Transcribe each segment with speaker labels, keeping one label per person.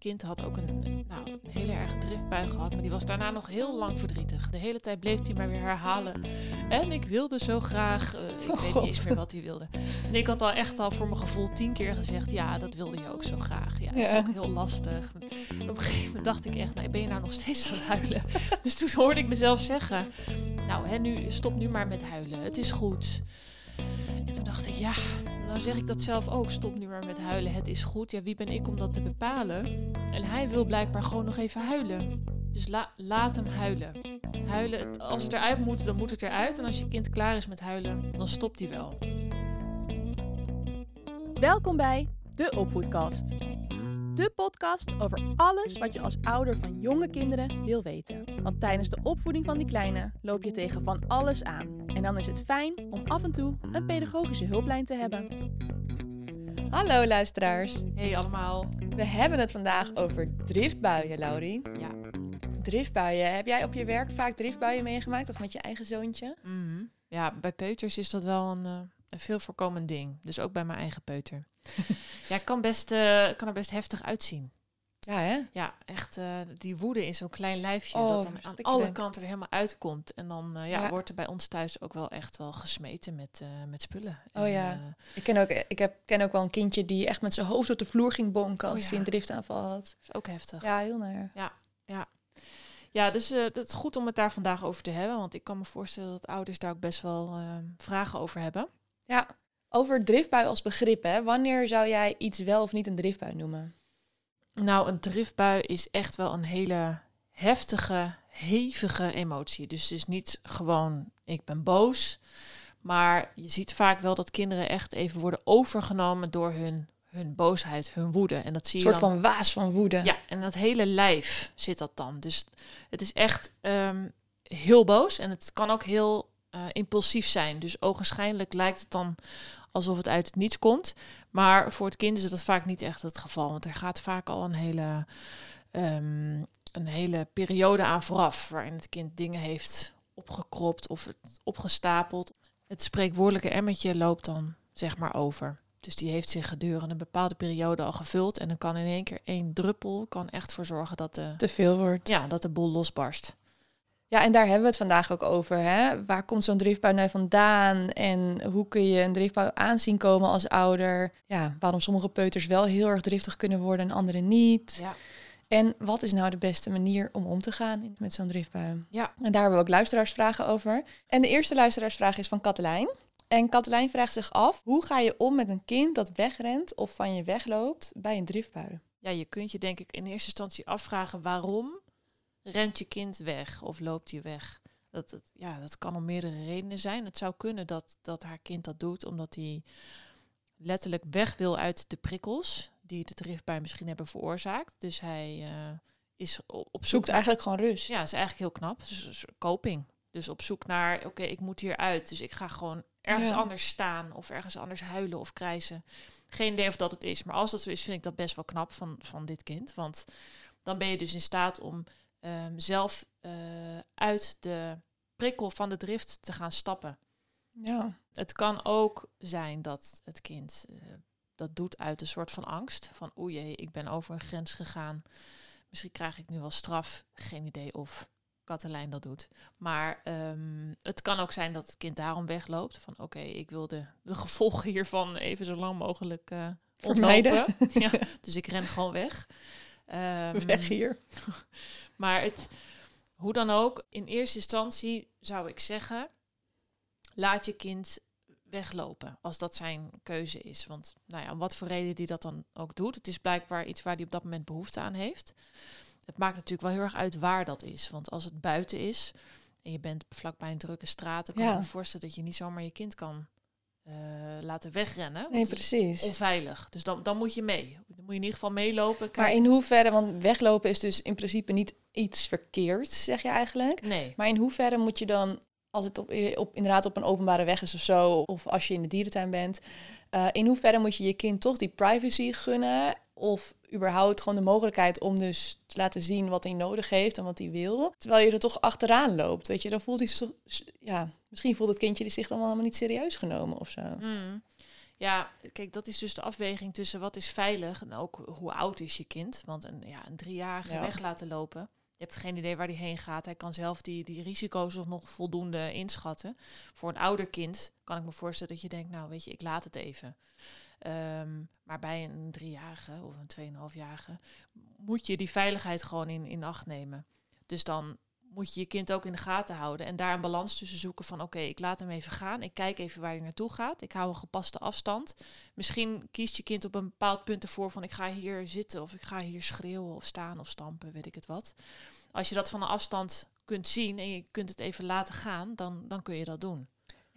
Speaker 1: kind had ook een, nou, een hele erge driftbui gehad. Maar die was daarna nog heel lang verdrietig. De hele tijd bleef hij maar weer herhalen. En ik wilde zo graag. eh, ik
Speaker 2: Oh,
Speaker 1: weet
Speaker 2: God.
Speaker 1: niet eens meer wat hij wilde. En ik had al echt al voor mijn gevoel tien keer gezegd. Ja, dat wilde je ook zo graag. Ja, dat is ook heel lastig. En op een gegeven moment dacht ik echt, nou, ben je nou nog steeds aan het huilen? dus toen hoorde ik mezelf zeggen. Nou, hè, nu, stop nu maar met huilen. Het is goed. En toen dacht ik, ja, nou zeg ik dat zelf ook. Stop nu maar met huilen. Het is goed. Ja, wie ben ik om dat te bepalen? En hij wil blijkbaar gewoon nog even huilen. Dus la- laat hem huilen. Huilen, als het eruit moet, dan moet het eruit. En als je kind klaar is met huilen, dan stopt hij wel.
Speaker 2: Welkom bij De Opvoedkast. De podcast over alles wat je als ouder van jonge kinderen wil weten. Want tijdens de opvoeding van die kleine loop je tegen van alles aan. En dan is het fijn om af en toe een pedagogische hulplijn te hebben. Hallo luisteraars.
Speaker 1: Hey allemaal.
Speaker 2: We hebben het vandaag over driftbuien, Laurie.
Speaker 1: Ja.
Speaker 2: Driftbuien. Heb jij op je werk vaak driftbuien meegemaakt of met je eigen zoontje?
Speaker 1: Mhm. Ja, bij peuters is dat wel een, eh, een veel voorkomend ding. Dus ook bij mijn eigen peuter. ja, kan, best, eh, kan er best heftig uitzien.
Speaker 2: Ja, hè?
Speaker 1: Ja, echt eh, die woede in zo'n klein lijfje.
Speaker 2: Oh,
Speaker 1: dat dan aan alle kanten er helemaal uitkomt. En dan eh, ja,
Speaker 2: Ja.
Speaker 1: wordt er bij ons thuis ook wel echt wel gesmeten met, met spullen.
Speaker 2: Oh
Speaker 1: En,
Speaker 2: ja. Ik ken ook, ik heb, ken ook wel een kindje die echt met zijn hoofd op de vloer ging bonken als
Speaker 1: Oh, ja.
Speaker 2: hij een driftaanval had.
Speaker 1: is ook heftig.
Speaker 2: Ja, heel naar.
Speaker 1: Ja, dus eh, het is goed om het daar vandaag over te hebben. Want ik kan me voorstellen dat ouders daar ook best wel vragen over hebben.
Speaker 2: Ja, over driftbui als begrip, hè. Wanneer zou jij iets wel of niet een driftbui noemen?
Speaker 1: Nou, een driftbui is echt wel een hele heftige, hevige emotie. Dus het is niet gewoon ik ben boos. Maar je ziet vaak wel dat kinderen echt even worden overgenomen door hun, hun boosheid, hun woede. En dat zie
Speaker 2: Een
Speaker 1: je
Speaker 2: soort
Speaker 1: dan
Speaker 2: van waas van woede.
Speaker 1: Ja, en dat hele lijf zit dat dan. Dus het is echt ehm, heel boos en het kan ook heel eh, impulsief zijn. Dus ogenschijnlijk lijkt het dan alsof het uit het niets komt. Maar voor het kind is dat vaak niet echt het geval. Want er gaat vaak al een hele, ehm, een hele periode aan vooraf... waarin het kind dingen heeft opgekropt of het opgestapeld. Het spreekwoordelijke emmertje loopt dan zeg maar over. Dus die heeft zich gedurende een bepaalde periode al gevuld. En dan kan in één keer één druppel kan echt voor zorgen dat de,
Speaker 2: Te veel wordt.
Speaker 1: ja, dat de boel losbarst.
Speaker 2: Ja, en daar hebben we het vandaag ook over. Hè? Waar komt zo'n driftbui nou vandaan? En hoe kun je een driftbui aanzien komen als ouder? Ja, waarom sommige peuters wel heel erg driftig kunnen worden en andere niet?
Speaker 1: Ja.
Speaker 2: En wat is nou de beste manier om om te gaan met zo'n driftbui?
Speaker 1: Ja.
Speaker 2: En daar hebben we ook luisteraarsvragen over. En de eerste luisteraarsvraag is van Katelijn. En Katelijn vraagt zich af, hoe ga je om met een kind dat wegrent of van je wegloopt bij een driftbui?
Speaker 1: ja, je kunt je denk ik in eerste instantie afvragen waarom rent je kind weg of loopt hij weg? Dat, het, ja, dat kan om meerdere redenen zijn. Het zou kunnen dat, dat haar kind dat doet omdat hij letterlijk weg wil uit de prikkels die de driftbui misschien hebben veroorzaakt. Dus hij eh, is op zoek
Speaker 2: Zoekt
Speaker 1: naar
Speaker 2: eigenlijk gewoon rust.
Speaker 1: Ja, is eigenlijk heel knap. Dus, dus coping. Dus op zoek naar, oké, ik moet hier uit. Dus ik ga gewoon ergens
Speaker 2: Ja.
Speaker 1: anders staan of ergens anders huilen of krijsen. Geen idee of dat het is. Maar als dat zo is, vind ik dat best wel knap van, van dit kind. Want dan ben je dus in staat om ehm, zelf eh, uit de prikkel van de drift te gaan stappen.
Speaker 2: Ja.
Speaker 1: Het kan ook zijn dat het kind eh, dat doet uit een soort van angst. Van oei, jee, ik ben over een grens gegaan. Misschien krijg ik nu wel straf. Geen idee of Katelijn dat doet. Maar ehm, het kan ook zijn dat het kind daarom wegloopt. Van oké, ik wil de, de gevolgen hiervan even zo lang mogelijk
Speaker 2: Vermijden.
Speaker 1: ontlopen. ja, dus ik ren gewoon weg. Ehm,
Speaker 2: Weg hier.
Speaker 1: maar het, hoe dan ook, in eerste instantie zou ik zeggen, laat je kind weglopen als dat zijn keuze is. Want nou ja, om wat voor reden die dat dan ook doet, het is blijkbaar iets waar hij op dat moment behoefte aan heeft. Het maakt natuurlijk wel heel erg uit waar dat is. Want als het buiten is en je bent vlakbij een drukke straat, dan kan
Speaker 2: Ja.
Speaker 1: ik me voorstellen dat je niet zomaar je kind kan eh, laten wegrennen.
Speaker 2: Nee, precies.
Speaker 1: onveilig. Dus dan, dan moet je mee. Dan moet je in ieder geval meelopen.
Speaker 2: Maar in hoeverre, want weglopen is dus in principe niet iets verkeerds, zeg je eigenlijk.
Speaker 1: Nee.
Speaker 2: Maar in hoeverre moet je dan, als het op, op, inderdaad op een openbare weg is of zo, of als je in de dierentuin bent, eh, in hoeverre moet je je kind toch die privacy gunnen? Of überhaupt gewoon de mogelijkheid om dus te laten zien wat hij nodig heeft en wat hij wil. Terwijl je er toch achteraan loopt, weet je. Dan voelt hij ja, misschien voelt het kindje zich dan wel helemaal niet serieus genomen of zo.
Speaker 1: Mm. Ja, kijk, dat is dus de afweging tussen wat is veilig en ook hoe oud is je kind. Want een, ja, een driejarige
Speaker 2: Ja.
Speaker 1: weg laten lopen. Je hebt geen idee waar hij heen gaat. Hij kan zelf die, die risico's nog- nog voldoende inschatten. Voor een ouder kind kan ik me voorstellen dat je denkt, nou weet je, ik laat het even. Ehm, maar bij een driejarige of een tweeënhalfjarige moet je die veiligheid gewoon in, in acht nemen. Dus dan moet je je kind ook in de gaten houden en daar een balans tussen zoeken van oké, ik laat hem even gaan. Ik kijk even waar hij naartoe gaat. Ik hou een gepaste afstand. Misschien kiest je kind op een bepaald punt ervoor van ik ga hier zitten of ik ga hier schreeuwen of staan of stampen, weet ik het wat. Als je dat van een afstand kunt zien en je kunt het even laten gaan, dan, dan kun je dat doen.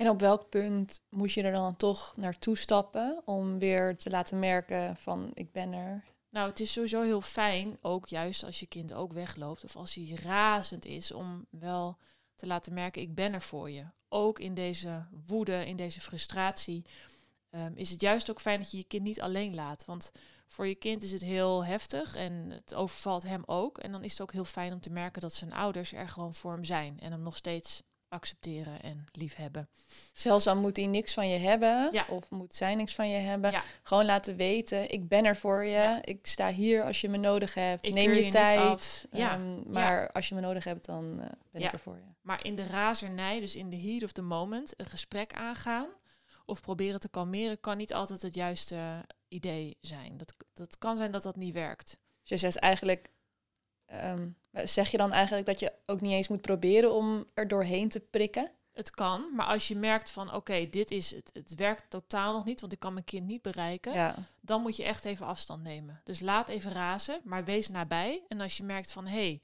Speaker 2: En op welk punt moet je er dan toch naartoe stappen om weer te laten merken van ik ben er?
Speaker 1: Nou, het is sowieso heel fijn, ook juist als je kind ook wegloopt of als hij razend is, om wel te laten merken, ik ben er voor je. Ook in deze woede, in deze frustratie, ehm, is het juist ook fijn dat je je kind niet alleen laat. Want voor je kind is het heel heftig en het overvalt hem ook. En dan is het ook heel fijn om te merken dat zijn ouders er gewoon voor hem zijn en hem nog steeds accepteren en liefhebben.
Speaker 2: Zelfs al moet hij niks van je hebben
Speaker 1: Ja.
Speaker 2: of moet zij niks van je hebben.
Speaker 1: Ja.
Speaker 2: Gewoon laten weten, ik ben er voor je.
Speaker 1: Ja.
Speaker 2: Ik sta hier als je me nodig hebt.
Speaker 1: Ik
Speaker 2: Neem je, tijd. Ehm, maar als je me nodig hebt, dan eh, ben
Speaker 1: Ja.
Speaker 2: ik er voor je.
Speaker 1: Maar in de razernij, dus in de heat of the moment, een gesprek aangaan of proberen te kalmeren, kan niet altijd het juiste idee zijn. Dat, dat kan zijn dat dat niet werkt.
Speaker 2: Dus je zegt eigenlijk, ehm, zeg je dan eigenlijk dat je ook niet eens moet proberen om er doorheen te prikken?
Speaker 1: Het kan, maar als je merkt van oké, dit is het, het werkt totaal nog niet, want ik kan mijn kind niet bereiken,
Speaker 2: Ja.
Speaker 1: dan moet je echt even afstand nemen. Dus laat even razen, maar wees nabij. En als je merkt van hé, hey,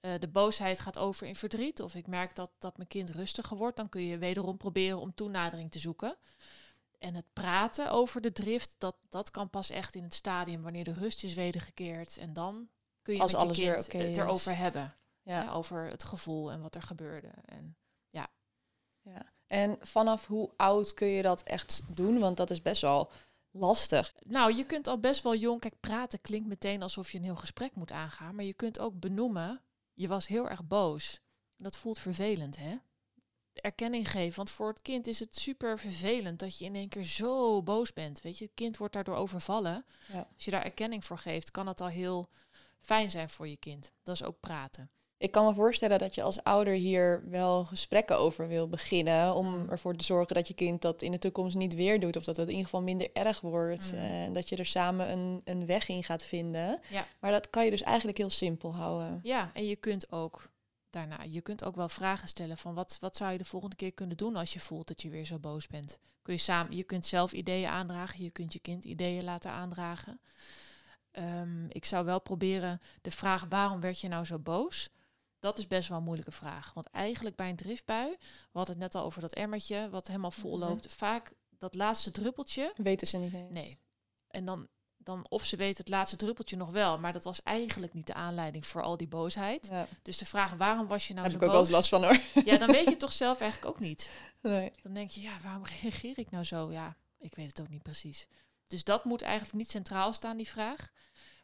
Speaker 1: eh, de boosheid gaat over in verdriet, of ik merk dat, dat mijn kind rustiger wordt, dan kun je wederom proberen om toenadering te zoeken. En het praten over de drift, dat, dat kan pas echt in het stadium wanneer de rust is wedergekeerd. En dan kun je
Speaker 2: Als
Speaker 1: met
Speaker 2: alles
Speaker 1: je
Speaker 2: weer
Speaker 1: kind
Speaker 2: oké
Speaker 1: het
Speaker 2: is.
Speaker 1: erover hebben.
Speaker 2: Ja.
Speaker 1: Ja, over het gevoel en wat er gebeurde. En
Speaker 2: ja. En vanaf hoe oud kun je dat echt doen? Want dat is best wel lastig.
Speaker 1: Nou, je kunt al best wel jong. Kijk, praten klinkt meteen alsof je een heel gesprek moet aangaan. Maar je kunt ook benoemen. Je was heel erg boos. Dat voelt vervelend, hè? Erkenning geven. Want voor het kind is het super vervelend dat je in één keer zo boos bent. Weet je, het kind wordt daardoor overvallen.
Speaker 2: Ja.
Speaker 1: Als je daar erkenning voor geeft, kan het al heel fijn zijn voor je kind. Dat is ook praten.
Speaker 2: Ik kan me voorstellen dat je als ouder hier wel gesprekken over wil beginnen. Om ervoor te zorgen dat je kind dat in de toekomst niet weer doet. Of dat het in ieder geval minder erg wordt.
Speaker 1: Mm.
Speaker 2: En dat je er samen een, een weg in gaat vinden.
Speaker 1: Ja.
Speaker 2: Maar dat kan je dus eigenlijk heel simpel houden.
Speaker 1: Ja, en je kunt ook daarna, je kunt ook wel vragen stellen van wat, wat zou je de volgende keer kunnen doen als je voelt dat je weer zo boos bent. Kun je samen, je kunt zelf ideeën aandragen, je kunt je kind ideeën laten aandragen. Ehm, ik zou wel proberen de vraag waarom werd je nou zo boos? Dat is best wel een moeilijke vraag. Want eigenlijk bij een driftbui, we hadden het net al over dat emmertje wat helemaal vol
Speaker 2: Mhm.
Speaker 1: loopt. Vaak dat laatste druppeltje,
Speaker 2: Weten ze niet eens.
Speaker 1: Nee. En dan, dan of ze weten het laatste druppeltje nog wel, maar dat was eigenlijk niet de aanleiding voor al die boosheid.
Speaker 2: Ja,
Speaker 1: Dus de vraag waarom was je nou
Speaker 2: daar
Speaker 1: zo
Speaker 2: heb ik ook wel
Speaker 1: boos?
Speaker 2: eens last van hoor.
Speaker 1: Ja, dan weet je het toch zelf eigenlijk ook niet.
Speaker 2: Nee.
Speaker 1: Dan denk je, ja, waarom reageer ik nou zo? Ja, ik weet het ook niet precies. Dus dat moet eigenlijk niet centraal staan, die vraag.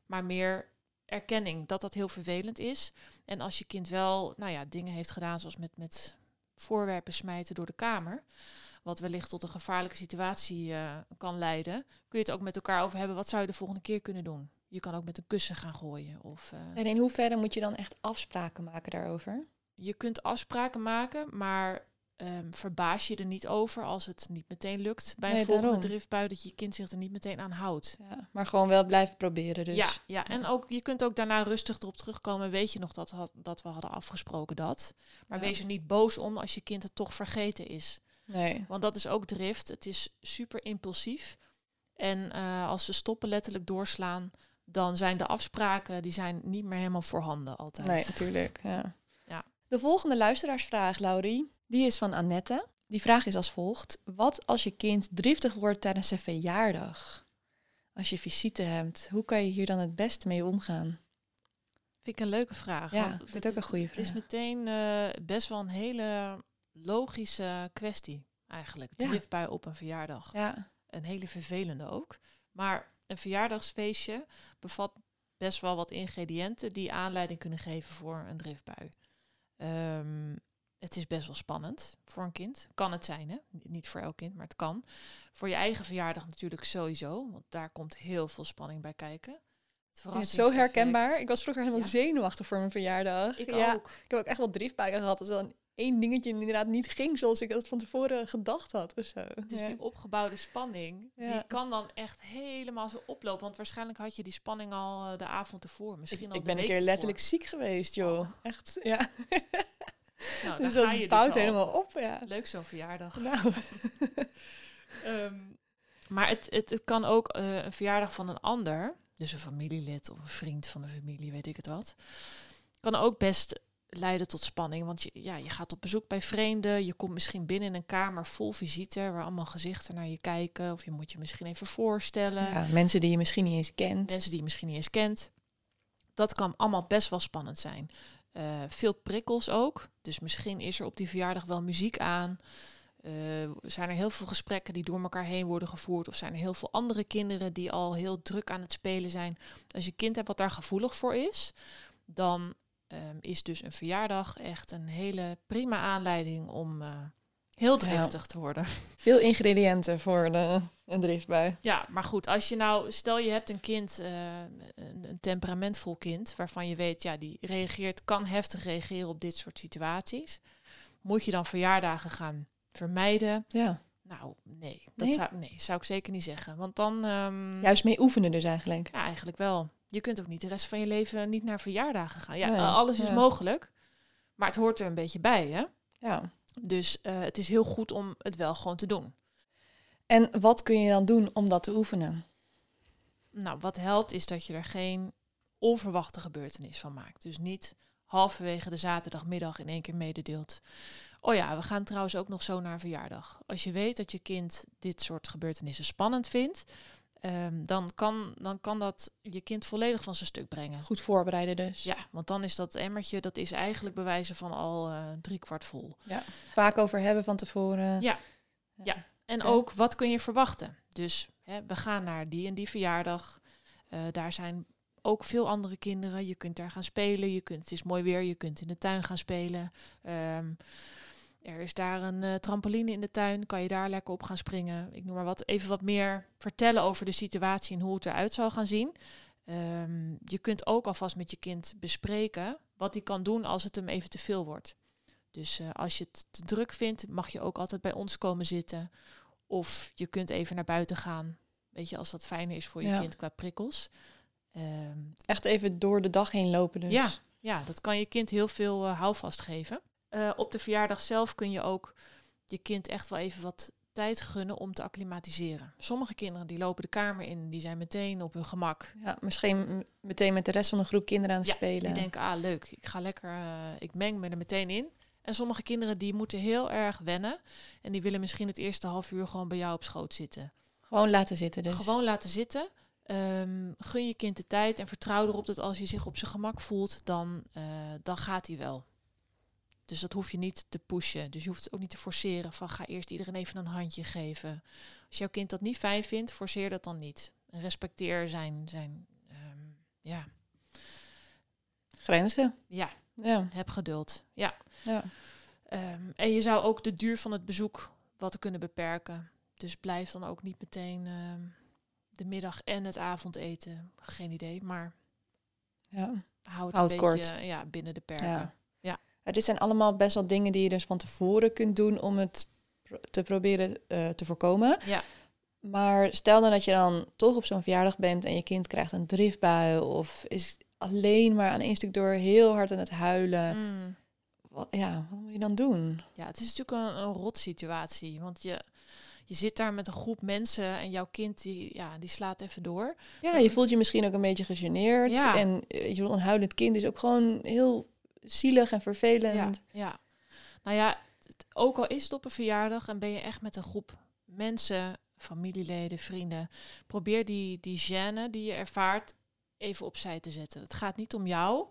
Speaker 1: Maar meer erkenning dat dat heel vervelend is. En als je kind wel, nou ja, dingen heeft gedaan zoals met, met voorwerpen smijten door de kamer, wat wellicht tot een gevaarlijke situatie eh, kan leiden, kun je het ook met elkaar over hebben. Wat zou je de volgende keer kunnen doen? Je kan ook met een kussen gaan gooien. Of, eh,
Speaker 2: En in hoeverre moet je dan echt afspraken maken daarover?
Speaker 1: je kunt afspraken maken, maar ehm, verbaas je er niet over als het niet meteen lukt bij een volgende
Speaker 2: daarom.
Speaker 1: driftbui, dat je kind zich er niet meteen aan houdt.
Speaker 2: Ja, maar gewoon wel blijven proberen dus.
Speaker 1: Ja, ja, en ook, je kunt ook daarna rustig erop terugkomen. Weet je nog dat, had, dat we hadden afgesproken dat? Maar
Speaker 2: Ja.
Speaker 1: wees er niet boos om als je kind het toch vergeten is.
Speaker 2: Nee.
Speaker 1: Want dat is ook drift. Het is super impulsief. En eh, als ze stoppen letterlijk doorslaan, dan zijn de afspraken die zijn niet meer helemaal voorhanden altijd.
Speaker 2: Nee, natuurlijk. Ja.
Speaker 1: Ja.
Speaker 2: De volgende luisteraarsvraag, Laurie, die is van Annette. Die vraag is als volgt. Wat als je kind driftig wordt tijdens zijn verjaardag? Als je visite hebt, hoe kan je hier dan het beste mee omgaan?
Speaker 1: Vind ik een leuke vraag.
Speaker 2: Ja,
Speaker 1: want
Speaker 2: ik vind het
Speaker 1: het-
Speaker 2: ook een goede
Speaker 1: Het is
Speaker 2: vraag.
Speaker 1: meteen eh, best wel een hele logische kwestie eigenlijk. Driftbui op een verjaardag.
Speaker 2: Ja,
Speaker 1: Een hele vervelende ook. Maar een verjaardagsfeestje bevat best wel wat ingrediënten die aanleiding kunnen geven voor een driftbui. Ehm, het is best wel spannend voor een kind. Kan het zijn, hè? Niet voor elk kind, maar het kan. Voor je eigen verjaardag natuurlijk sowieso, want daar komt heel veel spanning bij kijken.
Speaker 2: Het ja, zo herkenbaar. Ik was vroeger helemaal zenuwachtig voor mijn verjaardag.
Speaker 1: Ik
Speaker 2: ja,
Speaker 1: ook.
Speaker 2: Ik heb ook echt wel driftbuien gehad. Als dan één dingetje inderdaad niet ging zoals ik dat van tevoren gedacht had. Of zo.
Speaker 1: Dus die opgebouwde spanning, die kan dan echt helemaal zo oplopen. Want waarschijnlijk had je die spanning al uh, de avond ervoor. Misschien
Speaker 2: ik,
Speaker 1: al
Speaker 2: ik ben een keer letterlijk ziek geweest, joh. Oh. Echt, ja.
Speaker 1: Nou,
Speaker 2: dus
Speaker 1: dat ga je
Speaker 2: bouwt
Speaker 1: dus al.
Speaker 2: helemaal op, ja.
Speaker 1: Leuk zo'n verjaardag.
Speaker 2: Nou.
Speaker 1: um, maar het, het, het kan ook uh, een verjaardag van een ander, dus een familielid of een vriend van de familie, weet ik het wat, kan ook best leiden tot spanning. Want je, ja, je gaat op bezoek bij vreemden, je komt misschien binnen in een kamer vol visite, waar allemaal gezichten naar je kijken, of je moet je misschien even voorstellen.
Speaker 2: Ja, mensen die je misschien niet eens kent.
Speaker 1: Mensen die je misschien niet eens kent. Dat kan allemaal best wel spannend zijn. Uh, veel prikkels ook. Dus misschien is er op die verjaardag wel muziek aan. Uh, zijn er heel veel gesprekken die door elkaar heen worden gevoerd? Of zijn er heel veel andere kinderen die al heel druk aan het spelen zijn? Als je kind hebt wat daar gevoelig voor is, dan um, is dus een verjaardag echt een hele prima aanleiding om uh, heel driftig ja. te worden.
Speaker 2: Veel ingrediënten voor de, een driftbui.
Speaker 1: Ja, maar goed, als je nou, stel je hebt een kind, uh, een, een, temperamentvol kind, waarvan je weet, ja, die reageert, kan heftig reageren op dit soort situaties. Moet je dan verjaardagen gaan vermijden?
Speaker 2: Ja.
Speaker 1: Nou, nee, dat nee? Zou, nee, zou ik zeker niet zeggen. Want dan. Um,
Speaker 2: Juist mee oefenen, dus eigenlijk.
Speaker 1: Ja, eigenlijk wel. Je kunt ook niet de rest van je leven niet naar verjaardagen gaan. Ja, nee, alles is mogelijk, maar het hoort er een beetje bij, hè?
Speaker 2: Ja.
Speaker 1: Dus uh, het is heel goed om het wel gewoon te doen.
Speaker 2: En wat kun je dan doen om dat te oefenen?
Speaker 1: Nou, wat helpt is dat je er geen onverwachte gebeurtenis van maakt. Dus niet halverwege de zaterdagmiddag in één keer mededeelt. Oh ja, we gaan trouwens ook nog zo naar een verjaardag. Als je weet dat je kind dit soort gebeurtenissen spannend vindt, um, dan, kan, dan kan dat je kind volledig van zijn stuk brengen.
Speaker 2: Goed voorbereiden dus.
Speaker 1: Ja, want dan is dat emmertje, dat is eigenlijk bewijzen van al uh, drie kwart vol.
Speaker 2: Ja, vaak over hebben van tevoren.
Speaker 1: Ja, ja. en ook wat kun je verwachten. Dus hè, we gaan naar die en die verjaardag. Uh, daar zijn ook veel andere kinderen. Je kunt daar gaan spelen. Je kunt, het is mooi weer. Je kunt in de tuin gaan spelen. Um, er is daar een uh, trampoline in de tuin. Kan je daar lekker op gaan springen? Ik noem maar wat. Even wat meer vertellen over de situatie en hoe het eruit zal gaan zien. Um, je kunt ook alvast met je kind bespreken wat hij kan doen als het hem even te veel wordt. Dus uh, als je het te druk vindt, mag je ook altijd bij ons komen zitten. Of je kunt even naar buiten gaan. Weet je, als dat fijner is voor je ja. kind qua prikkels.
Speaker 2: Um, Echt even door de dag heen lopen dus.
Speaker 1: Ja, ja dat kan je kind heel veel uh, houvast geven. Uh, op de verjaardag zelf kun je ook je kind echt wel even wat tijd gunnen om te acclimatiseren. Sommige kinderen die lopen de kamer in, die zijn meteen op hun gemak.
Speaker 2: Ja, misschien meteen met de rest van de groep kinderen aan het
Speaker 1: ja,
Speaker 2: spelen.
Speaker 1: Die denken, ah leuk, ik ga lekker, uh, ik meng me er meteen in. En sommige kinderen die moeten heel erg wennen en die willen misschien het eerste half uur gewoon bij jou op schoot zitten.
Speaker 2: Gewoon laten zitten dus.
Speaker 1: Gewoon laten zitten. Um, gun je kind de tijd en vertrouw erop dat als hij zich op zijn gemak voelt, dan, uh, dan gaat hij wel. Dus dat hoef je niet te pushen. Dus je hoeft het ook niet te forceren van ga eerst iedereen even een handje geven. Als jouw kind dat niet fijn vindt, forceer dat dan niet. En respecteer zijn, zijn um, ja.
Speaker 2: Grenzen.
Speaker 1: Ja.
Speaker 2: ja.
Speaker 1: Heb geduld. Ja.
Speaker 2: ja.
Speaker 1: Um, en je zou ook de duur van het bezoek wat kunnen beperken. Dus blijf dan ook niet meteen um, de middag en het avondeten. Geen idee, maar
Speaker 2: ja.
Speaker 1: hou het
Speaker 2: Houd
Speaker 1: een
Speaker 2: kort.
Speaker 1: beetje ja, binnen de perken.
Speaker 2: Ja. Dit zijn allemaal best wel dingen die je dus van tevoren kunt doen om het te proberen uh, te voorkomen.
Speaker 1: Ja.
Speaker 2: Maar stel dan dat je dan toch op zo'n verjaardag bent en je kind krijgt een driftbui of is alleen maar aan één stuk door heel hard aan het huilen.
Speaker 1: Mm.
Speaker 2: Wat, ja, wat moet je dan doen?
Speaker 1: Ja, het is natuurlijk een, een rot situatie, want je, je zit daar met een groep mensen en jouw kind die, ja, die slaat even door.
Speaker 2: Ja, je voelt je misschien ook een beetje gegeneerd.
Speaker 1: Ja.
Speaker 2: En je een huilend kind is ook gewoon heel zielig en vervelend.
Speaker 1: Ja. Nou ja, ook al is het op een verjaardag en ben je echt met een groep mensen, familieleden, vrienden, probeer die, die gêne die je ervaart even opzij te zetten. Het gaat niet om jou,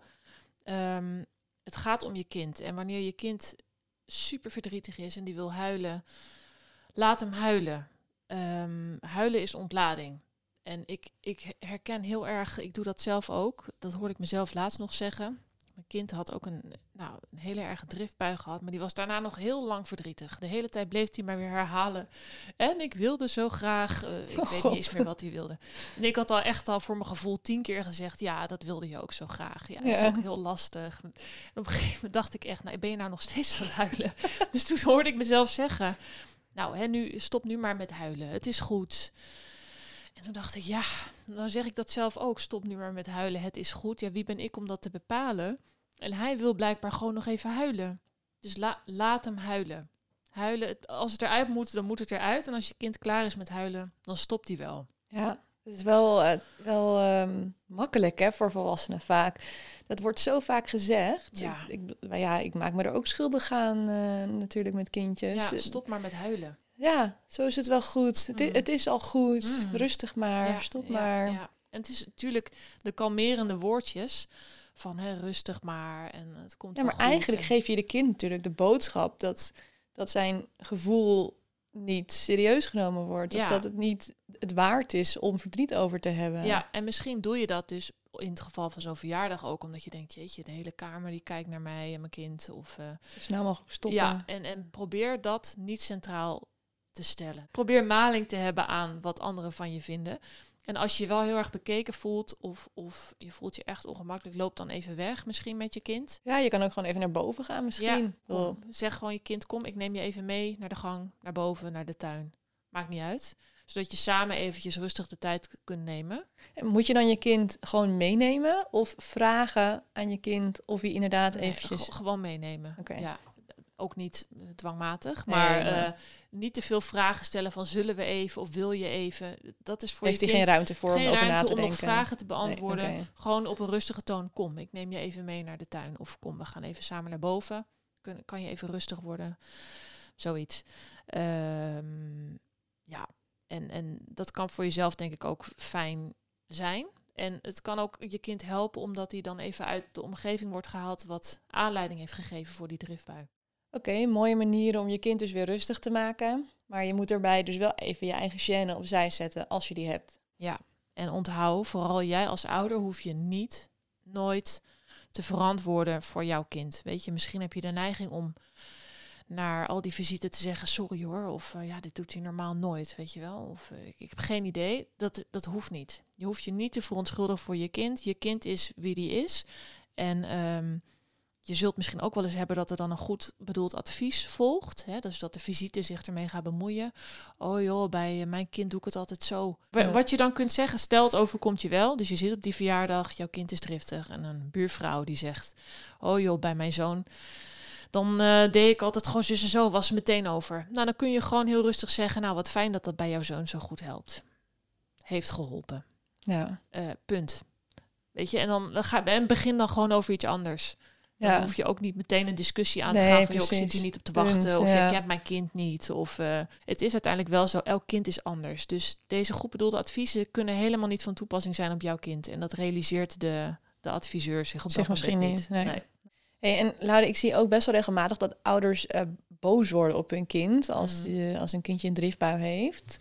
Speaker 1: um, het gaat om je kind. En wanneer je kind super verdrietig is en die wil huilen, laat hem huilen. Um, huilen is ontlading. En ik, ik herken heel erg, ik doe dat zelf ook. Dat hoorde ik mezelf laatst nog zeggen. Mijn kind had ook een, nou, een hele erge driftbui gehad. Maar die was daarna nog heel lang verdrietig. De hele tijd bleef hij maar weer herhalen. En ik wilde zo graag. eh, ik
Speaker 2: Oh,
Speaker 1: weet
Speaker 2: God.
Speaker 1: niet eens meer wat hij wilde. En ik had al echt al voor mijn gevoel tien keer gezegd. Ja, dat wilde je ook zo graag. Ja, dat is ook heel lastig. En op een gegeven moment dacht ik echt, nou, ben je nou nog steeds aan het huilen? dus toen hoorde ik mezelf zeggen. Nou, hè, nu, stop nu maar met huilen. Het is goed. En toen dacht ik, ja, dan zeg ik dat zelf ook. Stop nu maar met huilen. Het is goed. Ja, wie ben ik om dat te bepalen? En hij wil blijkbaar gewoon nog even huilen. Dus la- laat hem huilen. Huilen. Als het eruit moet, dan moet het eruit. En als je kind klaar is met huilen, dan stopt hij wel.
Speaker 2: Ja, het is wel, eh, wel ehm, makkelijk hè, voor volwassenen vaak. Dat wordt zo vaak gezegd.
Speaker 1: Ja.
Speaker 2: Ik, ja, ik maak me er ook schuldig aan eh, natuurlijk met kindjes.
Speaker 1: Ja, stop maar met huilen.
Speaker 2: Ja, zo is het wel goed. Het,
Speaker 1: Mm.
Speaker 2: het is al goed.
Speaker 1: Mm.
Speaker 2: Rustig maar.
Speaker 1: Ja,
Speaker 2: stop maar.
Speaker 1: Ja. En het is natuurlijk de kalmerende woordjes van hè, rustig maar en het komt
Speaker 2: Ja, maar eigenlijk
Speaker 1: en-
Speaker 2: geef je de kind natuurlijk de boodschap dat, dat zijn gevoel niet serieus genomen wordt.
Speaker 1: Ja.
Speaker 2: Of dat het niet het waard is om verdriet over te hebben.
Speaker 1: Ja, en misschien doe je dat dus in het geval van zo'n verjaardag ook, omdat je denkt, jeetje, de hele kamer die kijkt naar mij en mijn kind. Of, eh,
Speaker 2: Zo snel mogelijk stoppen.
Speaker 1: ja, en, en probeer dat niet centraal te stellen. Probeer maling te hebben aan wat anderen van je vinden. En als je je wel heel erg bekeken voelt of, of je voelt je echt ongemakkelijk, loop dan even weg misschien met je kind.
Speaker 2: Ja, je kan ook gewoon even naar boven gaan misschien.
Speaker 1: Ja, zeg gewoon je kind, kom, ik neem je even mee naar de gang, naar boven, naar de tuin. Maakt niet uit. Zodat je samen eventjes rustig de tijd kunt nemen.
Speaker 2: En Moet je dan je kind gewoon meenemen of vragen aan je kind of hij inderdaad eventjes...
Speaker 1: ge- gewoon meenemen.
Speaker 2: Oké.
Speaker 1: Ja, ook niet eh, dwangmatig, maar, eh, niet te veel vragen stellen van zullen we even of wil je even. Dat is voor
Speaker 2: heeft
Speaker 1: je
Speaker 2: hij
Speaker 1: kind
Speaker 2: geen ruimte voor om over na te
Speaker 1: om nog
Speaker 2: denken?
Speaker 1: vragen te beantwoorden. Gewoon op een rustige toon. Kom, ik neem je even mee naar de tuin. Of kom, we gaan even samen naar boven. Kun, kan je even rustig worden? Zoiets. Ehm, ja, en, en dat kan voor jezelf denk ik ook fijn zijn. En het kan ook je kind helpen omdat hij dan even uit de omgeving wordt gehaald wat aanleiding heeft gegeven voor die driftbui.
Speaker 2: Oké, mooie manier om je kind dus weer rustig te maken. Maar je moet erbij dus wel even je eigen gêne opzij zetten als je die hebt.
Speaker 1: Ja, en onthoud, vooral jij als ouder hoef je niet nooit te verantwoorden voor jouw kind. Weet je, misschien heb je de neiging om naar al die visite te zeggen, sorry hoor, of eh, ja, dit doet hij normaal nooit, weet je wel. Of eh, ik, heb geen idee, dat, dat hoeft niet. Je hoeft je niet te verontschuldigen voor je kind. Je kind is wie die is. En ehm, je zult misschien ook wel eens hebben dat er dan een goed bedoeld advies volgt. Hè? Dus dat de visite zich ermee gaat bemoeien. Oh joh, bij eh, mijn kind doe ik het altijd zo.
Speaker 2: Ja.
Speaker 1: Wat je dan kunt zeggen, stel het overkomt je wel. Dus je zit op die verjaardag, jouw kind is driftig. En een buurvrouw die zegt, oh joh, bij mijn zoon... Dan eh, deed ik altijd gewoon zus en zo, was meteen over. Nou, dan kun je gewoon heel rustig zeggen... nou, wat fijn dat dat bij jouw zoon zo goed helpt. Heeft geholpen.
Speaker 2: Ja,
Speaker 1: Eh, punt. Weet je, en dan, dan ga, en begin dan gewoon over iets anders. Dan
Speaker 2: ja.
Speaker 1: hoef je ook niet meteen een discussie aan te
Speaker 2: Nee,
Speaker 1: gaan van... joh, ik zit hier niet op te
Speaker 2: Punt,
Speaker 1: wachten. of
Speaker 2: ja.
Speaker 1: ik heb mijn kind niet. Of eh, het is uiteindelijk wel zo, elk kind is anders. Dus deze goed bedoelde adviezen kunnen helemaal niet van toepassing zijn op jouw kind. En dat realiseert de, de adviseur zich op
Speaker 2: Zich
Speaker 1: dat moment niet.
Speaker 2: niet, nee. Hey, en Laura, ik zie ook best wel regelmatig dat ouders eh, boos worden op hun kind als,
Speaker 1: Mhm.
Speaker 2: die, als een kindje een driftbui heeft.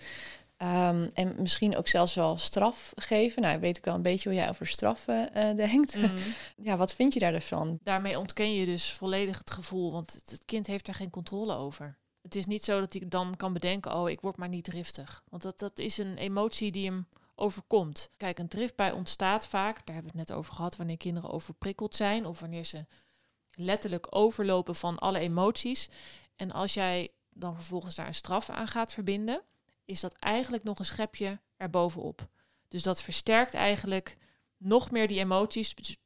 Speaker 2: Ehm, en misschien ook zelfs wel straf geven. Nou, weet ik wel een beetje hoe jij over straffen eh, denkt.
Speaker 1: Mhm.
Speaker 2: ja, wat vind je daar dus van?
Speaker 1: Daarmee ontken je dus volledig het gevoel, want het, kind heeft daar geen controle over. Het is niet zo dat hij dan kan bedenken, oh, ik word maar niet driftig. Want dat, dat is een emotie die hem overkomt. Kijk, een driftbui ontstaat vaak, daar hebben we het net over gehad, wanneer kinderen overprikkeld zijn of wanneer ze letterlijk overlopen van alle emoties. En als jij dan vervolgens daar een straf aan gaat verbinden, is dat eigenlijk nog een schepje erbovenop. Dus dat versterkt eigenlijk nog meer die emoties. Dus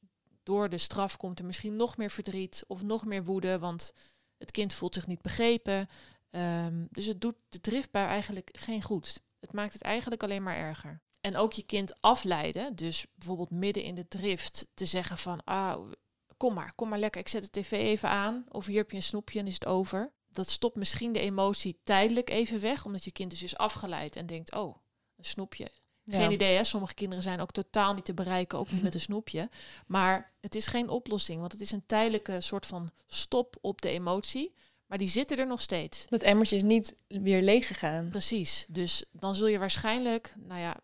Speaker 1: door de straf komt er misschien nog meer verdriet of nog meer woede, want het kind voelt zich niet begrepen. Ehm, dus het doet de driftbui eigenlijk geen goed. Het maakt het eigenlijk alleen maar erger. En ook je kind afleiden, dus bijvoorbeeld midden in de drift te zeggen van, ah, kom maar, kom maar lekker, ik zet de tv even aan, of hier heb je een snoepje en is het over. Dat stopt misschien de emotie tijdelijk even weg, omdat je kind dus is afgeleid en denkt, oh, een snoepje, geen
Speaker 2: Ja.
Speaker 1: idee, hè? Sommige kinderen zijn ook totaal niet te bereiken, ook niet met een snoepje. Maar het is geen oplossing, want het is een tijdelijke soort van stop op de emotie. Maar die zitten er nog steeds.
Speaker 2: Dat emmertje is niet weer leeg gegaan.
Speaker 1: Precies. Dus dan zul je waarschijnlijk, nou ja,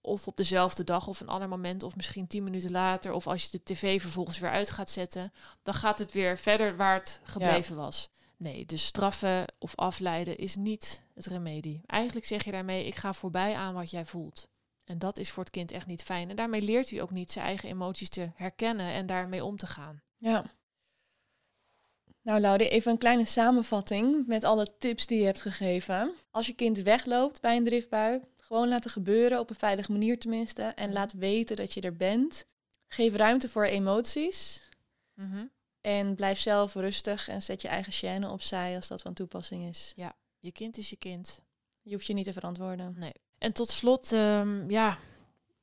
Speaker 1: of op dezelfde dag of een ander moment of misschien tien minuten later of als je de tv vervolgens weer uit gaat zetten, dan gaat het weer verder waar het gebleven was. Nee, dus straffen of afleiden is niet het remedie. Eigenlijk zeg je daarmee, ik ga voorbij aan wat jij voelt. En dat is voor het kind echt niet fijn. En daarmee leert hij ook niet zijn eigen emoties te herkennen en daarmee om te gaan.
Speaker 2: Ja. Nou, Laude, even een kleine samenvatting met alle tips die je hebt gegeven. Als je kind wegloopt bij een driftbui, gewoon laten gebeuren, op een veilige manier tenminste. En laat weten dat je er bent. Geef ruimte voor emoties.
Speaker 1: Mhm.
Speaker 2: En blijf zelf rustig en zet je eigen chaîne opzij als dat van toepassing is.
Speaker 1: Ja, je kind is je kind.
Speaker 2: Je hoeft je niet te verantwoorden.
Speaker 1: Nee. En tot slot, ehm, ja,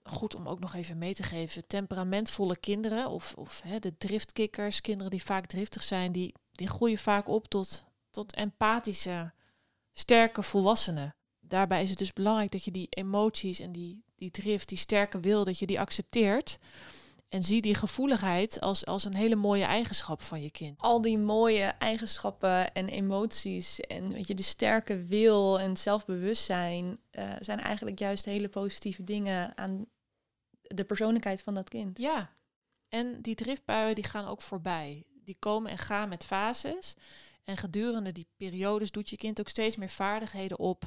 Speaker 1: goed om ook nog even mee te geven. Temperamentvolle kinderen of, of hè, de driftkikkers, kinderen die vaak driftig zijn, die, die groeien vaak op tot, tot empathische, sterke volwassenen. Daarbij is het dus belangrijk dat je die emoties en die, die drift, die sterke wil, dat je die accepteert. En zie die gevoeligheid als, als een hele mooie eigenschap van je kind.
Speaker 2: Al die mooie eigenschappen en emoties en weet je, de sterke wil en zelfbewustzijn eh, zijn eigenlijk juist hele positieve dingen aan de persoonlijkheid van dat kind.
Speaker 1: Ja, en die driftbuien die gaan ook voorbij. Die komen en gaan met fases. En gedurende die periodes doet je kind ook steeds meer vaardigheden op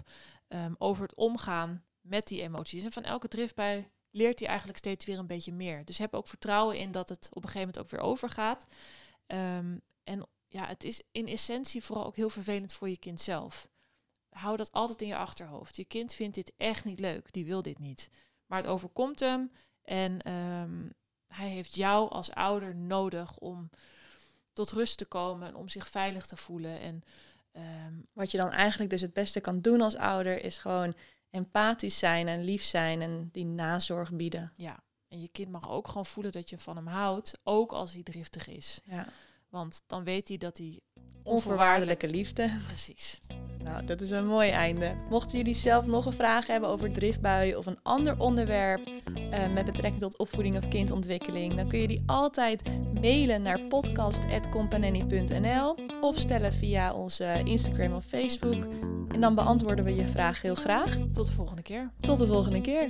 Speaker 1: um, over het omgaan met die emoties. En van elke driftbui leert hij eigenlijk steeds weer een beetje meer. Dus heb ook vertrouwen in dat het op een gegeven moment ook weer overgaat. Um, en ja, het is in essentie vooral ook heel vervelend voor je kind zelf. Hou dat altijd in je achterhoofd. Je kind vindt dit echt niet leuk. Die wil dit niet. Maar het overkomt hem. En um, hij heeft jou als ouder nodig om tot rust te komen en om zich veilig te voelen. En
Speaker 2: um, wat je dan eigenlijk dus het beste kan doen als ouder, is gewoon empathisch zijn en lief zijn en die nazorg bieden.
Speaker 1: Ja, en je kind mag ook gewoon voelen dat je van hem houdt, ook als hij driftig is.
Speaker 2: Ja.
Speaker 1: Want dan weet hij dat hij
Speaker 2: onvoorwaardelijke liefde.
Speaker 1: Precies.
Speaker 2: Nou, dat is een mooi einde. Mochten jullie zelf nog een vraag hebben over driftbuien of een ander onderwerp uh, met betrekking tot opvoeding of kindontwikkeling, dan kun je die altijd mailen naar podcast.companany.nl of stellen via onze Instagram of Facebook. En dan beantwoorden we je vraag heel graag.
Speaker 1: Tot de volgende keer.
Speaker 2: Tot de volgende keer.